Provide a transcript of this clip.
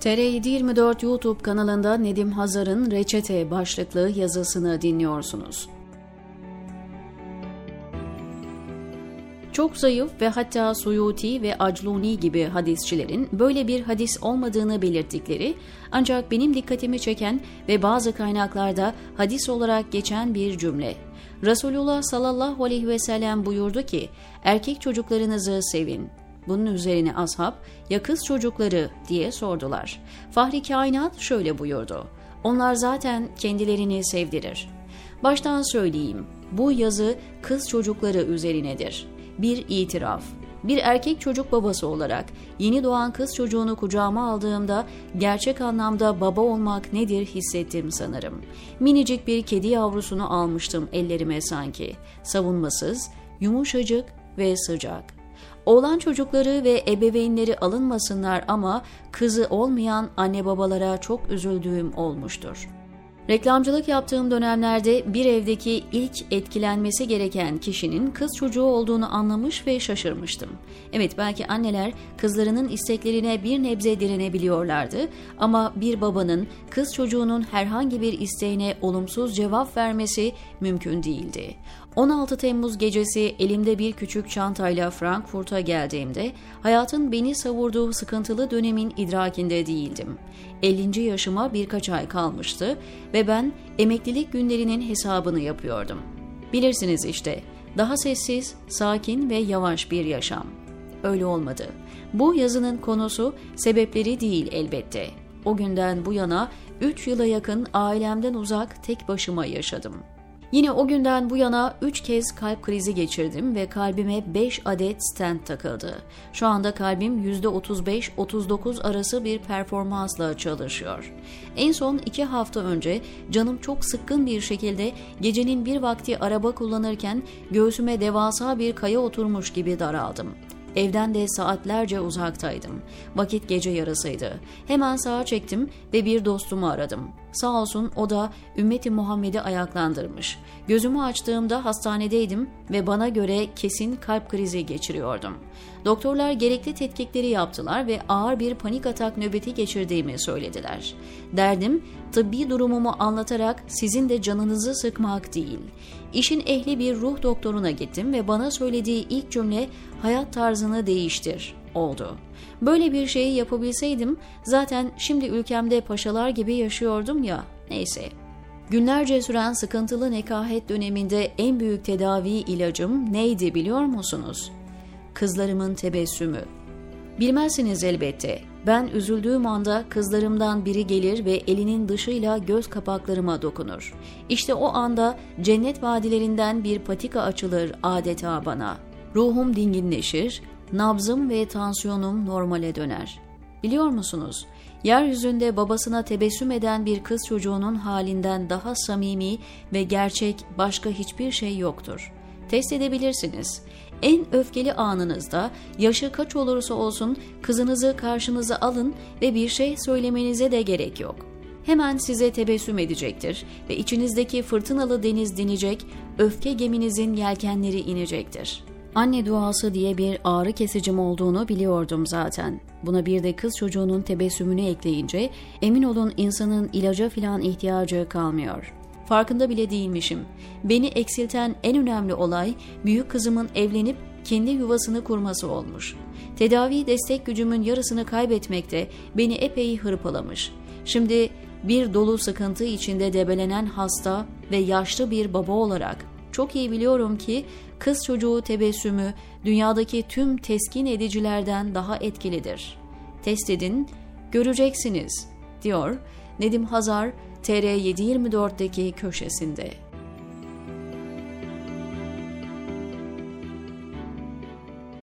TR724 YouTube kanalında Nedim Hazar'ın Reçete başlıklı yazısını dinliyorsunuz. Çok zayıf ve hatta Suyuti ve Acluni gibi hadisçilerin böyle bir hadis olmadığını belirttikleri ancak benim dikkatimi çeken ve bazı kaynaklarda hadis olarak geçen bir cümle. Resulullah sallallahu aleyhi ve sellem buyurdu ki erkek çocuklarınızı sevin, bunun üzerine ashab ya kız çocukları diye sordular. Fahri kainat şöyle buyurdu. Onlar zaten kendilerini sevdirir. Baştan söyleyeyim bu yazı kız çocukları üzerinedir. Bir itiraf. Bir erkek çocuk babası olarak yeni doğan kız çocuğunu kucağıma aldığımda gerçek anlamda baba olmak nedir hissettim sanırım. Minicik bir kedi yavrusunu almıştım ellerime sanki. Savunmasız, yumuşacık ve sıcak. Oğlan çocukları ve ebeveynleri alınmasınlar ama kızı olmayan anne babalara çok üzüldüğüm olmuştur. Reklamcılık yaptığım dönemlerde bir evdeki ilk etkilenmesi gereken kişinin kız çocuğu olduğunu anlamış ve şaşırmıştım. Evet belki anneler kızlarının isteklerine bir nebze direnebiliyorlardı ama bir babanın kız çocuğunun herhangi bir isteğine olumsuz cevap vermesi mümkün değildi. 16 Temmuz gecesi elimde bir küçük çantayla Frankfurt'a geldiğimde hayatın beni savurduğu sıkıntılı dönemin idrakinde değildim. 50. yaşıma birkaç ay kalmıştı ve ben emeklilik günlerinin hesabını yapıyordum. Bilirsiniz işte, daha sessiz, sakin ve yavaş bir yaşam. Öyle olmadı. Bu yazının konusu sebepleri değil elbette. O günden bu yana 3 yıla yakın ailemden uzak tek başıma yaşadım.'' Yine o günden bu yana 3 kez kalp krizi geçirdim ve kalbime 5 adet stent takıldı. Şu anda kalbim %35-39 arası bir performansla çalışıyor. En son 2 hafta önce canım çok sıkkın bir şekilde gecenin bir vakti araba kullanırken göğsüme devasa bir kaya oturmuş gibi daraldım. Evden de saatlerce uzaktaydım. Vakit gece yarısıydı. Hemen sağa çektim ve bir dostumu aradım. Sağ olsun o da ümmeti Muhammed'i ayaklandırmış. Gözümü açtığımda hastanedeydim ve bana göre kesin kalp krizi geçiriyordum. Doktorlar gerekli tetkikleri yaptılar ve ağır bir panik atak nöbeti geçirdiğimi söylediler. Derdim tıbbi durumumu anlatarak sizin de canınızı sıkmak değil. İşin ehli bir ruh doktoruna gittim ve bana söylediği ilk cümle hayat tarzını değiştir oldu. Böyle bir şeyi yapabilseydim zaten şimdi ülkemde paşalar gibi yaşıyordum ya neyse. Günlerce süren sıkıntılı nekahet döneminde en büyük tedavi ilacım neydi biliyor musunuz? Kızlarımın tebessümü. Bilmezsiniz elbette. Ben üzüldüğüm anda kızlarımdan biri gelir ve elinin dışıyla göz kapaklarıma dokunur. İşte o anda cennet vadilerinden bir patika açılır adeta bana. Ruhum dinginleşir, nabzım ve tansiyonum normale döner. Biliyor musunuz? Yeryüzünde babasına tebessüm eden bir kız çocuğunun halinden daha samimi ve gerçek başka hiçbir şey yoktur. Test edebilirsiniz. En öfkeli anınızda yaşı kaç olursa olsun kızınızı karşınıza alın ve bir şey söylemenize de gerek yok. Hemen size tebessüm edecektir ve içinizdeki fırtınalı deniz dinecek, öfke geminizin yelkenleri inecektir.'' Anne duası diye bir ağrı kesicim olduğunu biliyordum zaten. Buna bir de kız çocuğunun tebessümünü ekleyince emin olun insanın ilaca filan ihtiyacı kalmıyor. Farkında bile değilmişim. Beni eksilten en önemli olay büyük kızımın evlenip kendi yuvasını kurması olmuş. Tedavi destek gücümün yarısını kaybetmekte beni epey hırpalamış. Şimdi bir dolu sıkıntı içinde debelenen hasta ve yaşlı bir baba olarak çok iyi biliyorum ki kız çocuğu tebessümü dünyadaki tüm teskin edicilerden daha etkilidir. Test edin, göreceksiniz, diyor Nedim Hazar TR724'deki köşesinde.